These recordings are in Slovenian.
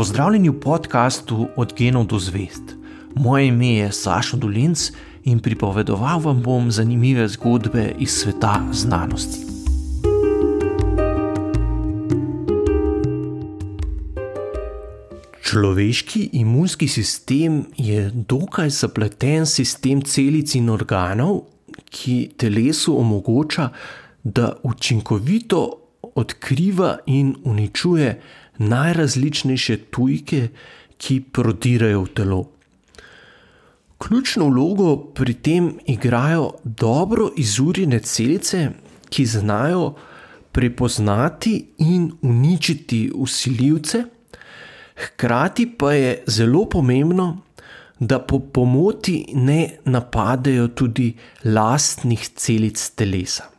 Pozdravljeni v podkastu Od genov do zvest. Moje ime je Sašo Dolinc in pripovedoval vam bom zanimive zgodbe iz sveta znanosti. Človeški imunski sistem je dokaj zapleten sistem celic in organov, ki telesu omogoča, da učinkovito odkriva in uničuje najrazličnejše tujke, ki prodirajo v telo. Ključno vlogo pri tem igrajo dobro izurjene celice, ki znajo prepoznati in uničiti usiljivce, hkrati pa je zelo pomembno, da po pomoti ne napadejo tudi lastnih celic telesa.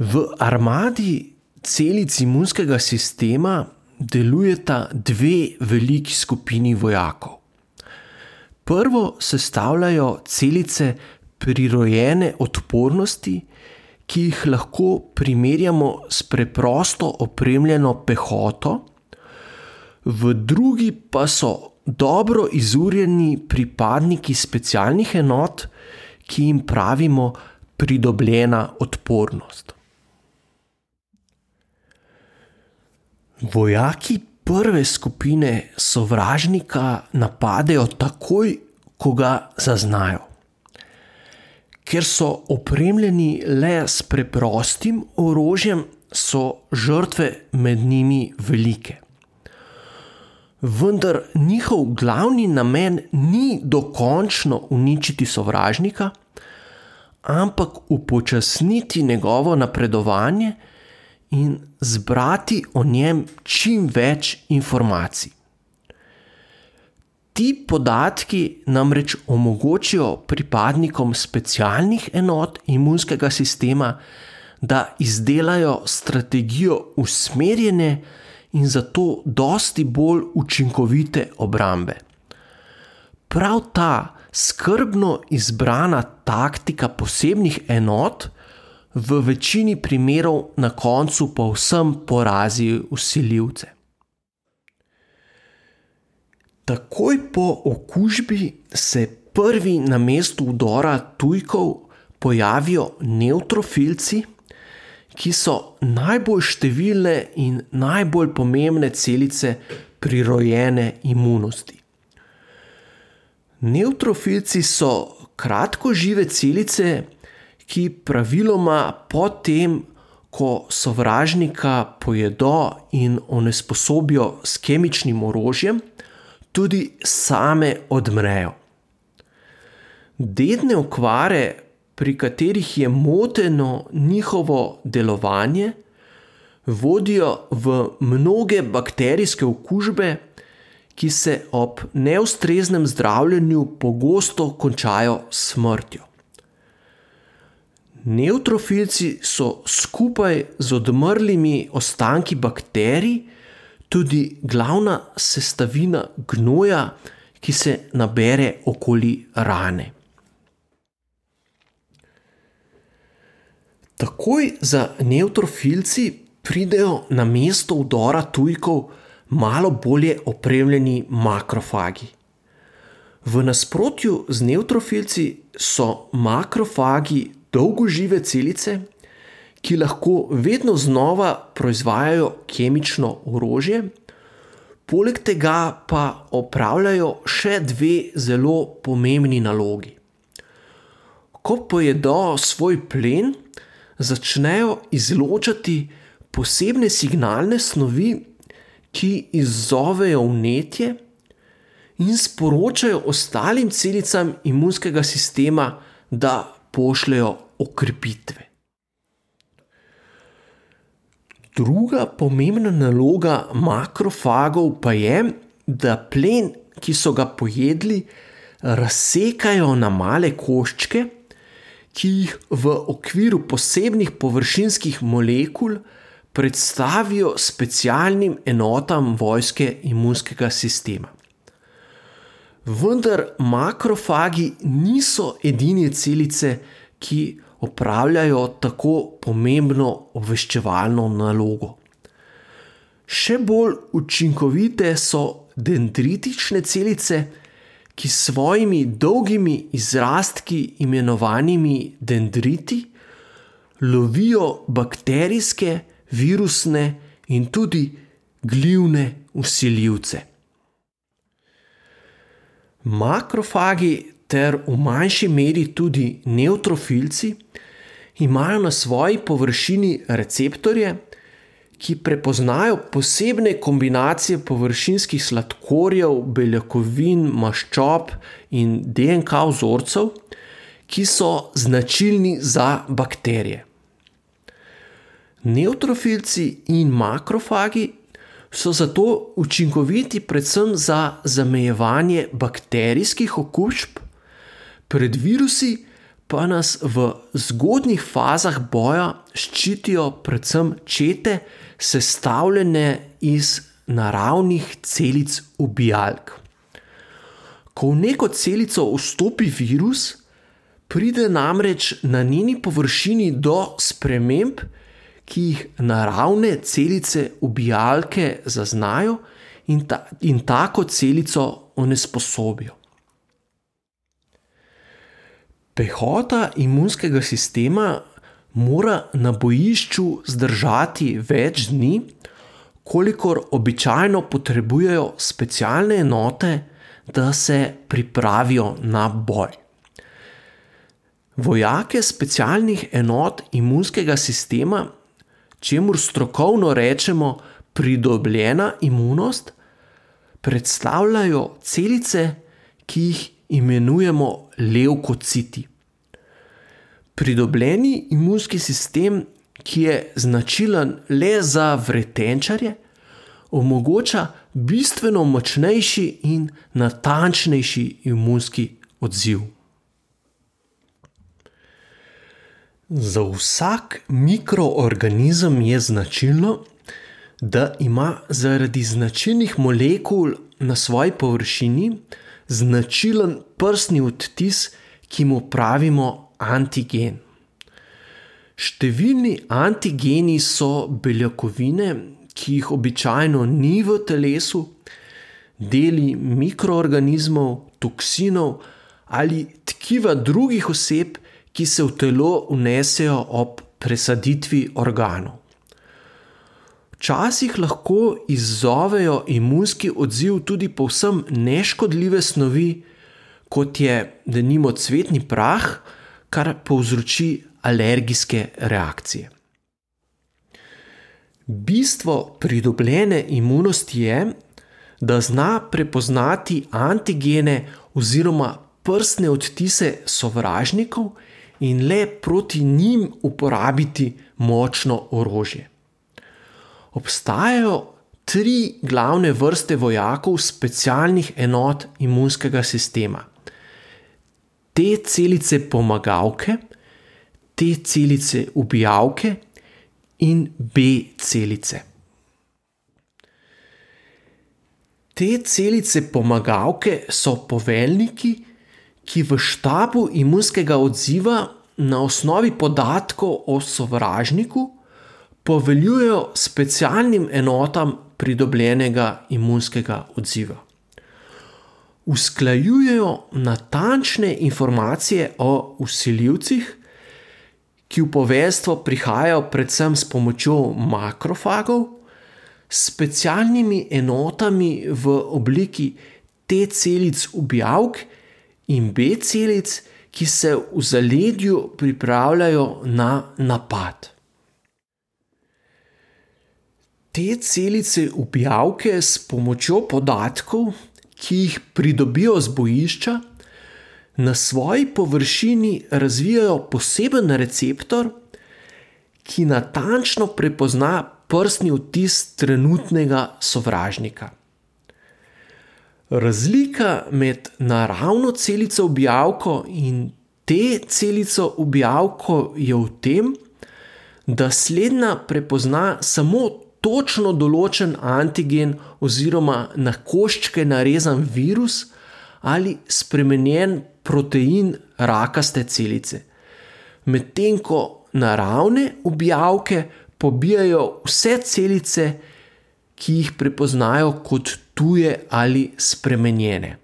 V armadi celic imunskega sistema delujeta dve veliki skupini vojakov. Prvo sestavljajo celice prirojene odpornosti, ki jih lahko primerjamo s preprosto opremljeno pehoto, v drugi pa so dobro izurjeni pripadniki specialnih enot, ki jim pravimo pridobljena odpornost. Vojaki prve skupine sovražnika napadejo takoj, ko ga zaznajo. Ker so opremljeni le s preprostim orožjem, so žrtve med njimi velike. Vendar njihov glavni namen ni dokončno uničiti sovražnika, ampak upočasniti njegovo napredovanje in zbrati o njem čim več informacij. Ti podatki namreč omogočijo pripadnikom specialnih enot imunskega sistema, da izdelajo strategijo usmerjene in zato dosti bolj učinkovite obrambe. Prav ta skrbno izbrana taktika posebnih enot v večini primerov na koncu povsem porazi usiljivce. Takoj po okužbi se prvi na mestu udora tujkov pojavijo neutrofilci, ki so najbolj številne in najbolj pomembne celice prirojene imunosti. Neutrofilci so kratkožive celice, ki praviloma potem, ko sovražnika pojedo in onesposobijo s kemičnim orožjem, tudi same odmrejo. Dedne okvare, pri katerih je moteno njihovo delovanje, vodijo v mnoge bakterijske okužbe, ki se ob neustreznem zdravljenju pogosto končajo s smrtjo. Neutrofilci so skupaj z odmrlimi ostanki bakterij tudi glavna sestavina gnoja, ki se nabere okoli rane. Takoj za neutrofilci pridejo na mesto udora tujkov malo bolje opremljeni makrofagi. V nasprotju z neutrofilci so makrofagi dolgožive celice, ki lahko vedno znova proizvajajo kemično orožje, poleg tega pa opravljajo še dve zelo pomembni nalogi. Ko pojedo svoj plen, začnejo izločati posebne signalne snovi, ki izzovejo vnetje in sporočajo ostalim celicam imunskega sistema, da pošljajo okrepitve. Druga pomembna naloga makrofagov pa je, da plen, ki so ga pojedli, razsekajo na male koščke, ki jih v okviru posebnih površinskih molekul predstavijo specialnim enotam vojske imunskega sistema. Vendar makrofagi niso edine celice, ki opravljajo tako pomembno obveščevalno nalogo. Še bolj učinkovite so dendritične celice, ki s svojimi dolgimi izrastki, imenovanimi dendriti, lovijo bakterijske, virusne in tudi glivne usiljivce. Makrofagi ter v manjši meri tudi neutrofilci imajo na svoji površini receptorje, ki prepoznajo posebne kombinacije površinskih sladkorjev, beljakovin, maščob in DNK vzorcev, ki so značilni za bakterije. Neutrofilci in makrofagi so zato učinkoviti predvsem za zamejevanje bakterijskih okužb, pred virusi pa nas v zgodnjih fazah boja ščitijo predvsem čete, sestavljene iz naravnih celic ubijalk. Ko v neko celico vstopi virus, pride namreč na njeni površini do sprememb, ki jih naravne celice ubijalke zaznajo in, ta, in tako celico onesposobijo. Pehota imunskega sistema mora na bojišču zdržati več dni, kolikor običajno potrebujejo specialne enote, da se pripravijo na boj. Vojake specialnih enot imunskega sistema, čemu strokovno rečemo pridobljena imunost, predstavljajo celice, ki jih imenujemo levkociti. Pridobljeni imunski sistem, ki je značilen le za vretenčarje, omogoča bistveno močnejši in natančnejši imunski odziv. Za vsak mikroorganizem je značilno, da ima zaradi značilnih molekul na svoji površini značilen prstni odtis, ki mu pravimo antigen. Številni antigeni so beljakovine, ki jih običajno ni v telesu, deli mikroorganizmov, toksinov ali tkiva drugih oseb, ki se v telo unesejo ob presaditvi organov. Včasih lahko izzovejo imunski odziv tudi povsem neškodljive snovi, kot je denimo cvetni prah, kar povzroči alergijske reakcije. Bistvo pridobljene imunosti je, da zna prepoznati antigene oziroma prstne odtise sovražnikov in le proti njim uporabiti močno orožje. Obstajajo tri glavne vrste vojakov specialnih enot imunskega sistema te celice pomagalke, te celice ubijalke in B celice. Te celice pomagalke so poveljniki, ki v štabu imunskega odziva na osnovi podatkov o sovražniku poveljujejo specialnim enotam pridobljenega imunskega odziva. Usklajujejo natančne informacije o usiljivcih, ki v povestvo prihajajo predvsem s pomočjo makrofagov, s specialnimi enotami v obliki T celic ubijalk in B celic, ki se v zaledju pripravljajo na napad. Te celice ubijalke s pomočjo podatkov ki jih pridobijo z bojišča, na svoji površini razvijajo poseben receptor, ki natančno prepozna prstni odtis trenutnega sovražnika. Razlika med naravno celico objavko in te celico objavko je v tem, da slednja prepozna samo točno določen antigen oziroma na koščke narezan virus ali spremenjen protein rakaste celice. Medtem ko naravne objavke pobijajo vse celice, ki jih prepoznajo kot tuje ali spremenjene.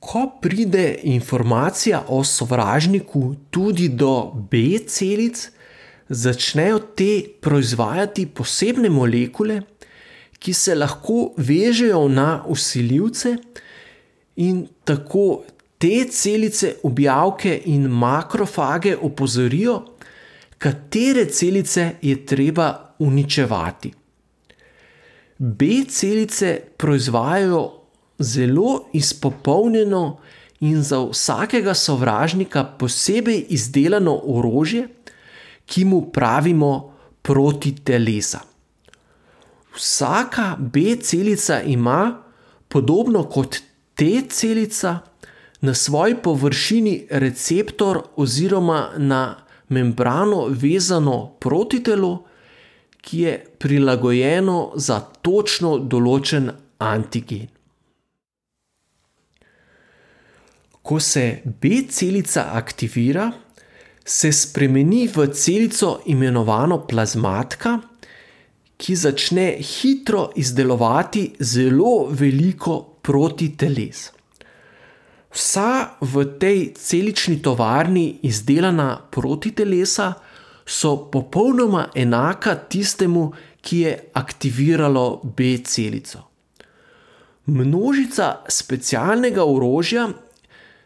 Ko pride informacija o sovražniku tudi do B celic, začnejo te proizvajati posebne molekule, ki se lahko vežejo na usiljivce in tako te celice, objavke in makrofage opozorijo, katere celice je treba uničevati. B celice proizvajajo zelo izpopolnjeno in za vsakega sovražnika posebej izdelano orožje, ki mu pravimo proti telesa. Vsaka B celica ima, podobno kot T celica, na svoji površini receptor oziroma na membrano vezano protitelo, ki je prilagojeno za točno določen antigen. Ko se B celica aktivira, se spremeni v celico imenovano plazmatka, ki začne hitro izdelovati zelo veliko protiteles. Vsa v tej celični tovarni izdelana protitelesa so popolnoma enaka tistemu, ki je aktiviralo B celico. Množica specialnega orožja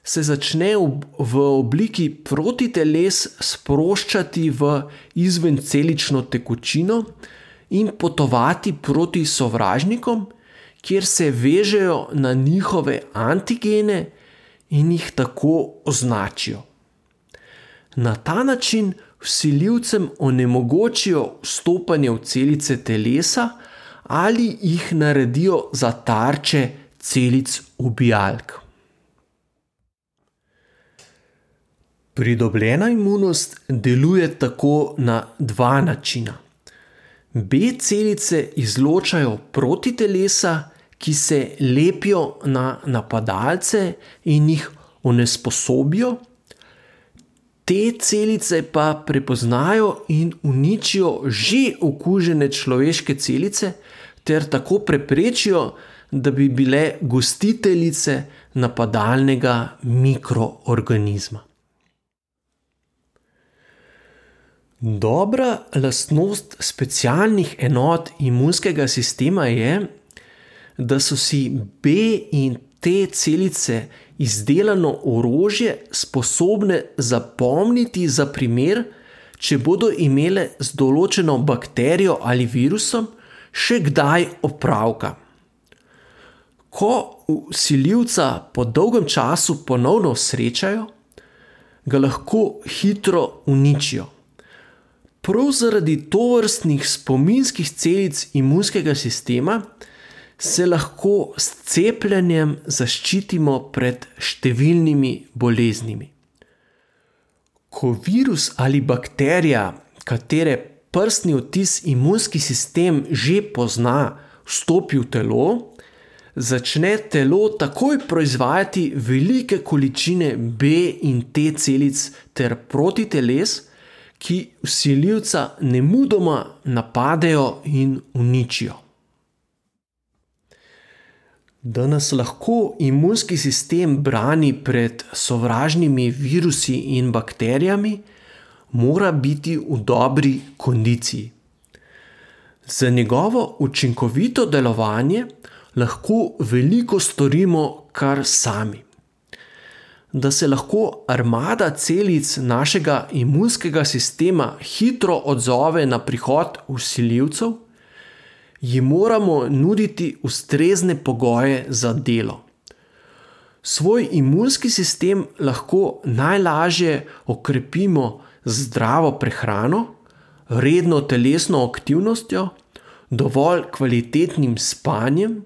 se začne v obliki protiteles sproščati v izvencelično tekočino in potovati proti sovražnikom, kjer se vežejo na njihove antigene in jih tako označijo. Na ta način vsiljivcem onemogočijo vstopanje v celice telesa ali jih naredijo za tarče celic ubijalk. Pridobljena imunost deluje tako na dva načina. B celice izločajo protitelesa, ki se lepijo na napadalce in jih onesposobijo, te celice pa prepoznajo in uničijo že okužene človeške celice, ter tako preprečijo, da bi bile gostiteljice napadalnega mikroorganizma. Dobra lastnost specialnih enot imunskega sistema je, da so si B in T celice izdelano orožje sposobne zapomniti za primer, če bodo imele z določeno bakterijo ali virusom še kdaj opravka. Ko usiljivca po dolgem času ponovno srečajo, ga lahko hitro uničijo. Prav zaradi tovrstnih spominskih celic imunskega sistema se lahko s cepljenjem zaščitimo pred številnimi boleznimi. Ko virus ali bakterija, katere prstni odtis imunski sistem že pozna, vstopi v telo, začne telo takoj proizvajati velike količine B in T celic ter protiteles ki usiljivca ne mudoma napadejo in uničijo. Da nas lahko imunski sistem brani pred sovražnimi virusi in bakterijami, mora biti v dobri kondiciji. Za njegovo učinkovito delovanje lahko veliko storimo kar sami da se lahko armada celic našega imunskega sistema hitro odzove na prihod usiljivcev, jim moramo nuditi ustrezne pogoje za delo. Svoj imunski sistem lahko najlažje okrepimo z zdravo prehrano, redno telesno aktivnostjo, dovolj kvalitetnim spanjem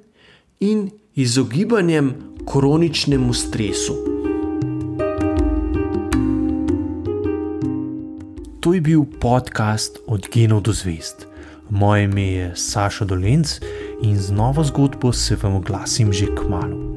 in izogibanjem kroničnemu stresu. To je bil podcast Od genov do zvest. Moje ime je Saša Dolence in z novo zgodbo se vam oglasim že k malu.